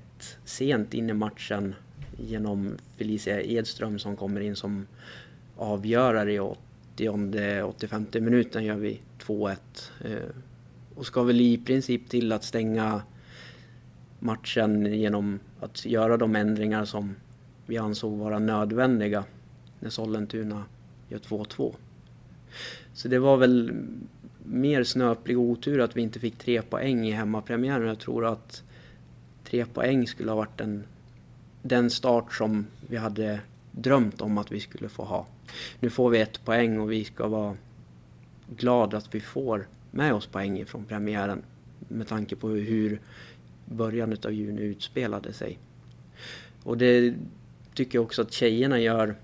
sent in i matchen genom Felicia Edström som kommer in som avgörare i 80-85 minuten gör vi 2-1. Eh, och ska väl i princip till att stänga matchen genom att göra de ändringar som vi ansåg vara nödvändiga när Sollentuna gör 2-2. Så det var väl mer snöplig otur att vi inte fick tre poäng i hemmapremiären. Jag tror att tre poäng skulle ha varit den, den start som vi hade drömt om att vi skulle få ha. Nu får vi ett poäng och vi ska vara glada att vi får med oss poäng från premiären med tanke på hur början av juni utspelade sig. Och det tycker jag också att tjejerna gör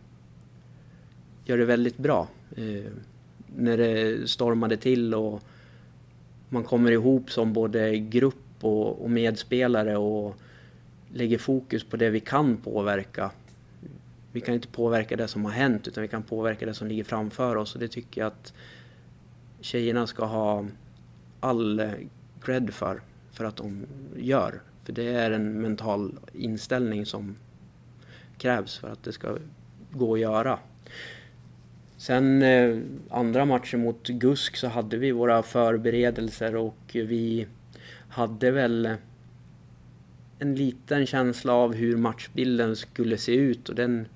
gör det väldigt bra. Eh, när det stormade till och man kommer ihop som både grupp och, och, medspelare och lägger fokus på det vi kan påverka. Vi kan inte påverka det som har hänt utan vi kan påverka det som ligger framför oss och det tycker jag att tjejerna ska ha all cred för, för att de gör. För det är en mental inställning som krävs för att det ska gå att göra. Sen eh, andra matchen mot Gusk så hade vi våra förberedelser och vi hade väl en liten känsla av hur matchbilden skulle se ut och den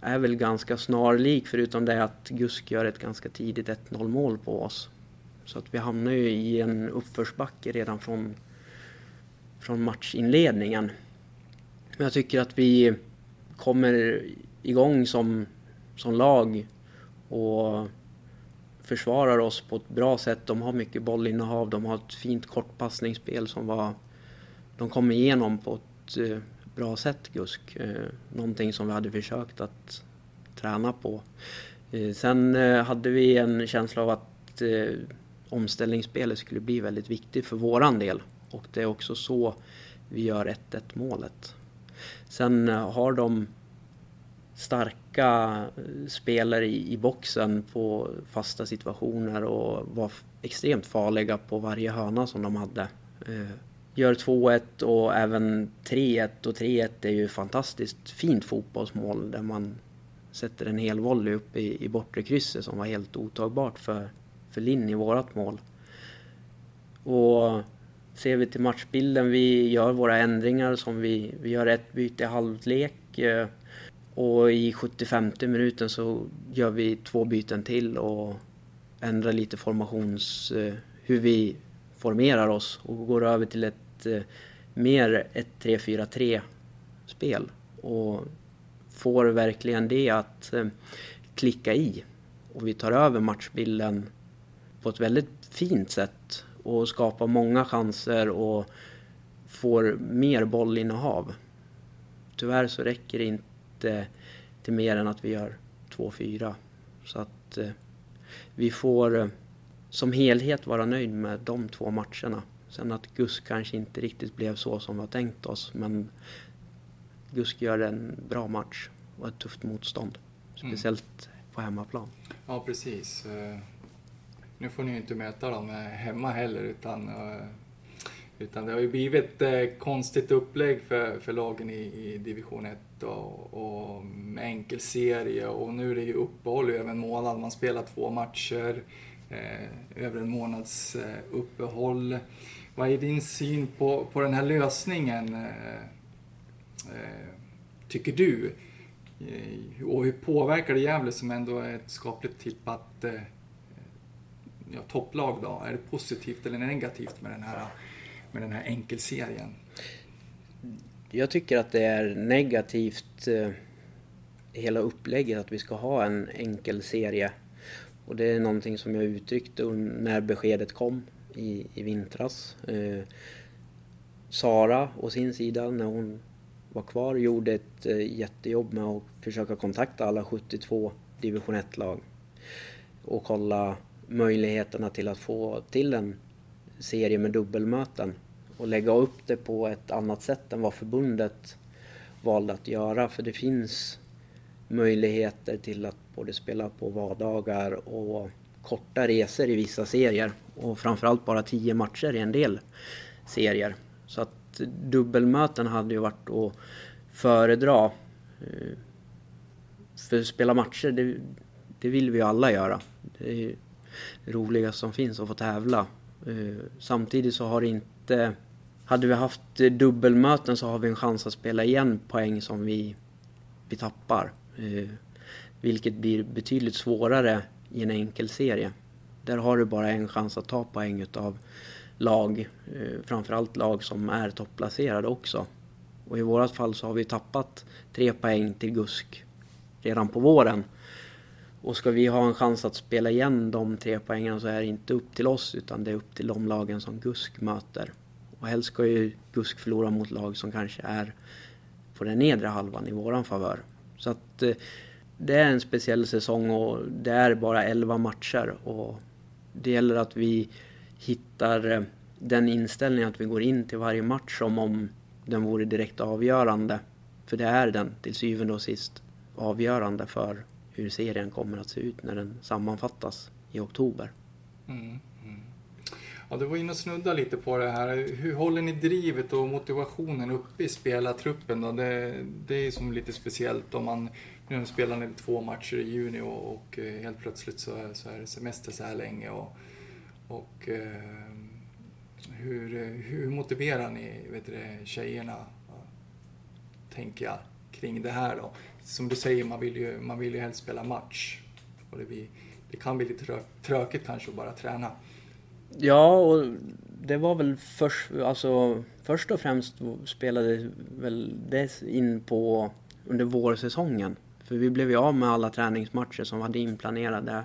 är väl ganska snarlik förutom det att Gusk gör ett ganska tidigt 1-0 mål på oss. Så att vi hamnar ju i en uppförsbacke redan från, från matchinledningen. Men jag tycker att vi kommer igång som som lag och försvarar oss på ett bra sätt. De har mycket bollinnehav, de har ett fint kortpassningsspel som var... De kom igenom på ett eh, bra sätt, Gusk. Eh, någonting som vi hade försökt att träna på. Eh, sen eh, hade vi en känsla av att eh, omställningsspelet skulle bli väldigt viktigt för våran del. Och det är också så vi gör 1-1 målet. Sen eh, har de starka spelare i, i boxen på fasta situationer och var extremt farliga på varje hörna som de hade. Gör 2-1 och även 3-1 och 3-1 är ju fantastiskt fint fotbollsmål där man sätter en hel volley upp i, i bortre krysset som var helt otagbart för, för Linn i vårat mål. Och ser vi till matchbilden, vi gör våra ändringar som vi, vi gör ett byte i halvlek. Eh, och i 75 minuten så gör vi två byten till och ändrar lite formations... Eh, hur vi formerar oss och går över till ett eh, mer ett 3-4-3 spel. Och får verkligen det att eh, klicka i. och vi tar över matchbilden på ett väldigt fint sätt och skapar många chanser och får mer bollinnehav. Tyvärr så räcker det inte till mer än att vi gör 2-4. Så att eh, vi får som helhet vara nöjd med de två matcherna. Sen att GUSK kanske inte riktigt blev så som vi har tänkt oss men GUSK gör en bra match och ett tufft motstånd. Speciellt på hemmaplan. Ja, precis. Eh, Nu får ni ju inte möta dem eh, hemma heller utan, eh, utan det har ju blivit ett konstigt upplägg för, för lagen i, i division 1 och, och enkel serie och nu är det ju uppehåll över en månad. Man spelar två matcher eh, över en månads eh, uppehåll. Vad är din syn på, på den här lösningen? Eh, eh, tycker du? Eh, Och hur påverkar det Gävle som ändå är ett skapligt tippat eh, ja, topplag då? Är det positivt eller negativt med den här, med den här enkelserien? Jag tycker att det är negativt eh, hela upplägget att vi ska ha en enkel serie. Och det är någonting som jag uttryckte när beskedet kom i, i vintras. Eh, Sara å sin sida, när hon var kvar, gjorde ett eh, jättejobb med att försöka kontakta alla 72 division 1-lag och kolla möjligheterna till att få till en serie med dubbelmöten och lägga upp det på ett annat sätt än vad förbundet valde att göra. För det finns möjligheter till att både spela på vardagar och korta resor i vissa serier. Och framförallt bara tio matcher i en del serier. Så att dubbelmöten hade ju varit att föredra. Eh, för att spela matcher, det, det vill vi ju alla göra. Det är ju det roligaste som finns att få tävla. Eh, samtidigt så har det inte... Hade vi haft dubbelmöten så har vi en chans att spela igen poäng som vi, vi tappar. Eh, vilket blir betydligt svårare i en enkel serie. Där har du bara en chans att ta poäng utav lag, eh, framförallt lag som är topplacerade också. Och i vårat fall så har vi tappat tre poäng till GUSK redan på våren. Och ska vi ha en chans att spela igen de tre poängen så är det inte upp till oss utan det är upp till de lagen som GUSK möter. Och helst ska ju GUSK förlora mot lag som kanske är på den nedre halvan i våran favör. Så att eh, det är en speciell säsong och det är bara 11 matcher och det gäller att vi hittar eh, den inställningen att vi går in till varje match som om den vore direkt avgörande. För det är den till syvende och sist avgörande för hur serien kommer att se ut när den sammanfattas i oktober. Mm, mm. Ja, du var inne och snudda lite på det här. Hur håller ni drivet och motivationen uppe i spelartruppen? Då? Det, det är som lite speciellt om man nu spelar ni två matcher i juni och, och eh, helt plötsligt så, är- så är det semester så här länge. Och, och eh, hur, hur motiverar ni vet du, tjejerna, tänker jag, kring det här då? Som du säger, man vill ju, man vill ju helst spela match. Och det, blir, det kan bli lite trö- tråkigt kanske att bara träna. Ja, och det var väl först, alltså, först och främst spelade väl det in på under vårsäsongen. För vi blev ju av med alla träningsmatcher som hade inplanerade.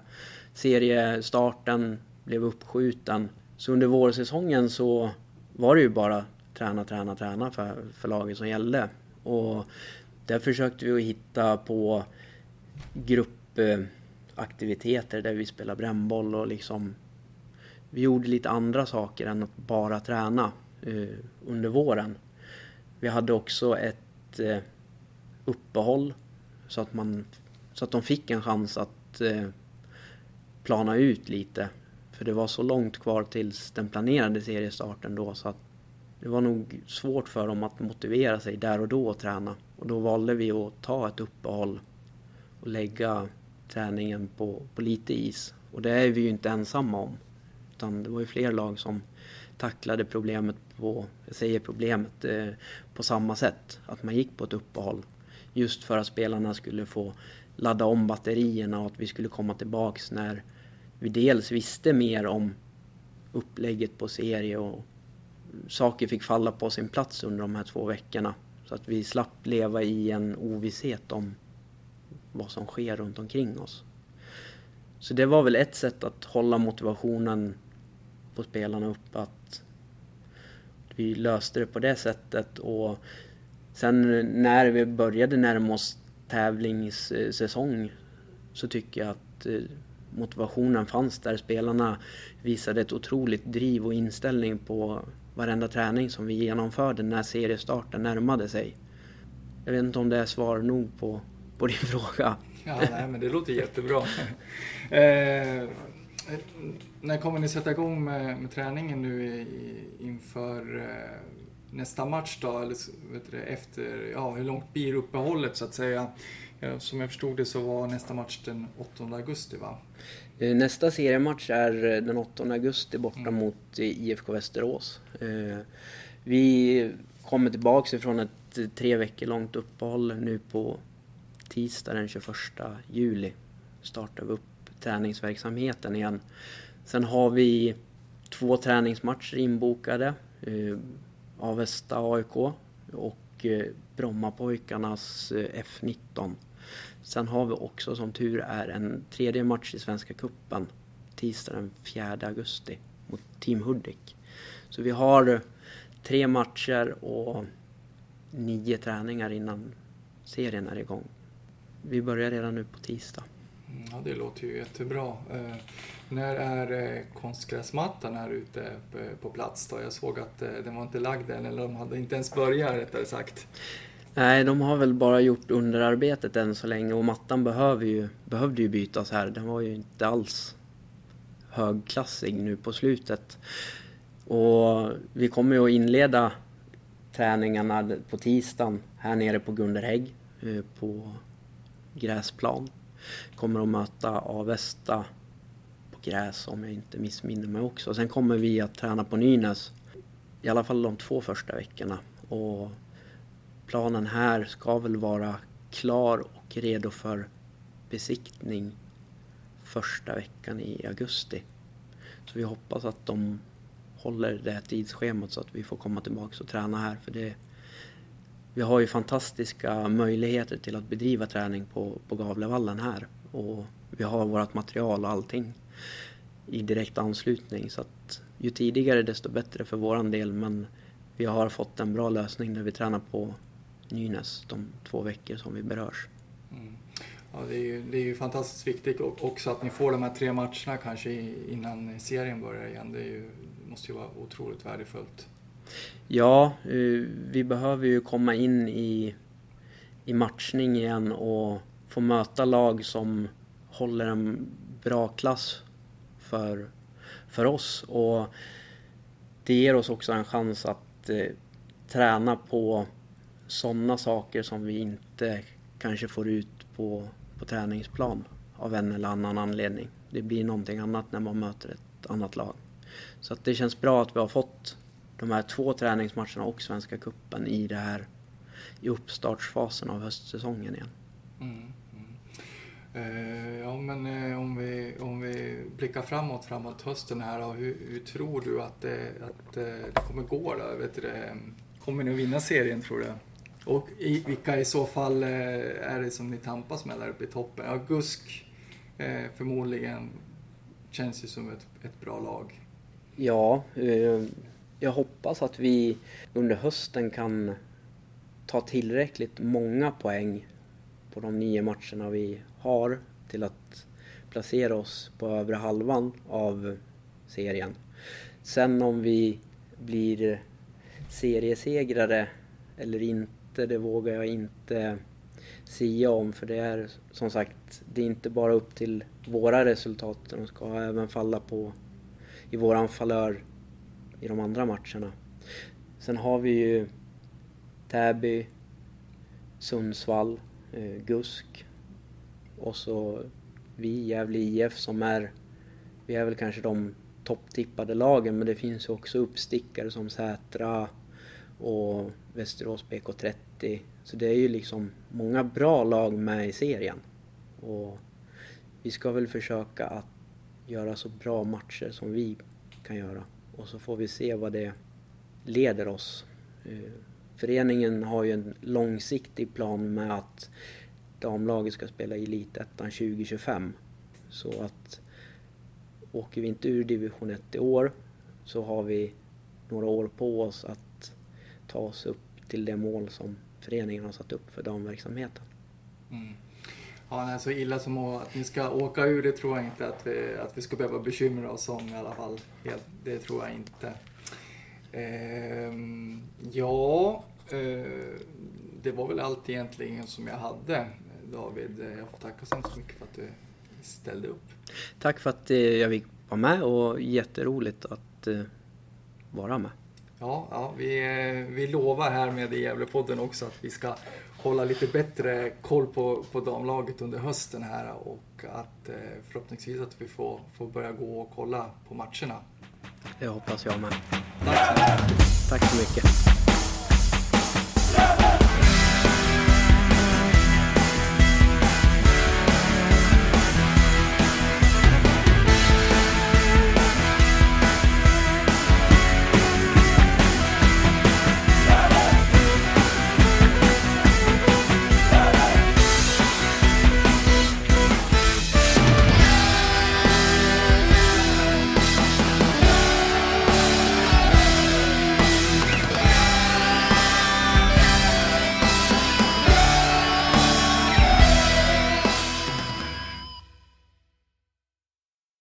Seriestarten blev uppskjuten. Så under vårsäsongen så var det ju bara träna, träna, träna för, för laget som gällde. Och där försökte vi att hitta på gruppaktiviteter där vi spelade brännboll och liksom vi gjorde lite andra saker än att bara träna eh, under våren. Vi hade också ett eh, uppehåll så att, man, så att de fick en chans att eh, plana ut lite. För det var så långt kvar tills den planerade seriestarten då så att det var nog svårt för dem att motivera sig där och då att träna. Och då valde vi att ta ett uppehåll och lägga träningen på, på lite is. Och det är vi ju inte ensamma om. Utan det var ju fler lag som tacklade problemet på, jag säger problemet, eh, på samma sätt. Att man gick på ett uppehåll. Just för att spelarna skulle få ladda om batterierna och att vi skulle komma tillbaks när vi dels visste mer om upplägget på serie och saker fick falla på sin plats under de här två veckorna. Så att vi slapp leva i en ovisshet om vad som sker runt omkring oss. så det var väl ett sätt att hålla motivationen på spelarna uppe. Att vi löste det på det sättet. Och sen när vi började närma oss tävlingssäsong så tycker jag att eh, motivationen fanns där. Spelarna visade ett otroligt driv och inställning på varenda träning som vi genomförde när seriestarten närmade sig. Jag vet inte om det är svar nog på, på din <laughs> fråga. Ja, nej, men det låter jättebra. <laughs> eh, när kommer ni sätta igång med, med träningen nu i, inför eh, nästa match då? Eller vet du, efter, ja, hur långt blir uppehållet så att säga? Som jag förstod det så var nästa match den 8 augusti va? Eh, nästa seriematch är eh, den 8 augusti borta mm. mot eh, IFK Västerås. Vi kommer tillbaks ifrån ett tre veckor långt uppehåll nu på tisdag den 21 juli. Startar vi upp träningsverksamheten igen. Sen har vi två träningsmatcher inbokade. Avesta AIK och eh, Brommapojkarnas eh, F19. Sen har vi också som tur är en tredje match i Svenska Kuppen tisdag den 4 augusti mot Team Hudik. Så vi har eh, tre matcher och nio träningar innan serien är igång. Vi börjar redan nu på tisdag. Mm, ja, det låter ju jättebra. Eh, när är eh, konstgräsmattan här ute eh, på plats då? Jag såg att eh, den var inte lagd än, eller de hade inte ens börjat rättare sagt. Nej, de har väl bara gjort underarbetet än så länge och mattan behöver ju, behövde ju bytas här. Den var ju inte alls högklassig nu på slutet. Och vi kommer ju att inleda träningarna på tisdagen här nere på Gunderhägg eh, på gräsplan. Kommer att möta Avesta på gräs om jag inte missminner mig också. Sen kommer vi att träna på Nynäs i alla fall de två första veckorna. Och planen här ska väl vara klar och redo för besiktning första veckan i augusti. Så vi hoppas att de håller det tidsschemat så att vi får komma tillbaka och träna här. För det, vi har ju fantastiska möjligheter till att bedriva träning på, på Gavlevallen här. Och vi har vårt material och allting i direkt anslutning. Så att ju tidigare desto bättre för våran del. Men vi har fått en bra lösning där vi tränar på Nynäs de två veckor som vi berörs. Mm. Ja, det, är ju, det är ju fantastiskt viktigt också att ni får de här tre matcherna kanske innan serien börjar igen. Det ju, måste ju vara otroligt värdefullt. Ja, eh, vi behöver ju komma in i, i matchning igen och få möta lag som håller en bra klass för, för oss. Och det ger oss också en chans att eh, träna på sådana saker som vi inte kanske får ut på, på träningsplan av en eller annan anledning. Det blir någonting annat när man möter ett annat lag. Så att det känns bra att vi har fått de här två träningsmatcherna och Svenska Kuppen i det här i uppstartsfasen av höstsäsongen igen. Mm, mm. Eh, ja men eh, om, vi, om vi blickar framåt, framåt hösten här då, hur, hur tror du att det, att eh, det kommer gå då? Vet du, kommer ni att vinna serien tror du? Och i, vilka i så fall eh, är det som ni tampas med där uppe i toppen? Ja, Gusk eh, förmodligen känns ju som ett, ett bra lag. Ja, eh, jag hoppas att vi under hösten kan ta tillräckligt många poäng på de nio matcherna vi har till att placera oss på övre halvan av serien. Sen om vi blir seriesegrare eller inte det vågar jag inte sia om för det är som sagt, det är inte bara upp till våra resultat, de ska även falla på i våran falör i de andra matcherna. Sen har vi ju Täby, Sundsvall, eh, Gusk och så vi, Gävle IF som är, vi är väl kanske de topptippade lagen men det finns ju också uppstickare som Sätra och Västerås BK30. Så det är ju liksom många bra lag med i serien. Och vi ska väl försöka att göra så bra matcher som vi kan göra. Och så får vi se vad det leder oss. Eh, föreningen har ju en långsiktig plan med att damlaget ska spela i Elitettan 2025. Så att åker vi inte ur division 1 i år så har vi några år på oss att ta oss upp till det mål som föreningen har satt upp för damverksamheten. Mm. Ja, nej, så illa som att ni ska åka ur, det tror jag inte att vi, att vi ska behöva bekymra oss om i alla fall. Det tror jag inte. Ehm, ja, eh, det var väl allt egentligen som jag hade. David, jag får tacka så hemskt mycket för att du ställde upp. Tack för att eh, jag fick vara med och jätteroligt att eh, vara med. Ja, ja vi, eh, vi lovar här med i Gävlepodden också att vi ska hålla lite bättre koll på, på damlaget under hösten här och att eh, förhoppningsvis att vi får, får börja gå och kolla på matcherna. Det hoppas jag med. Tack så mycket. Tack så mycket.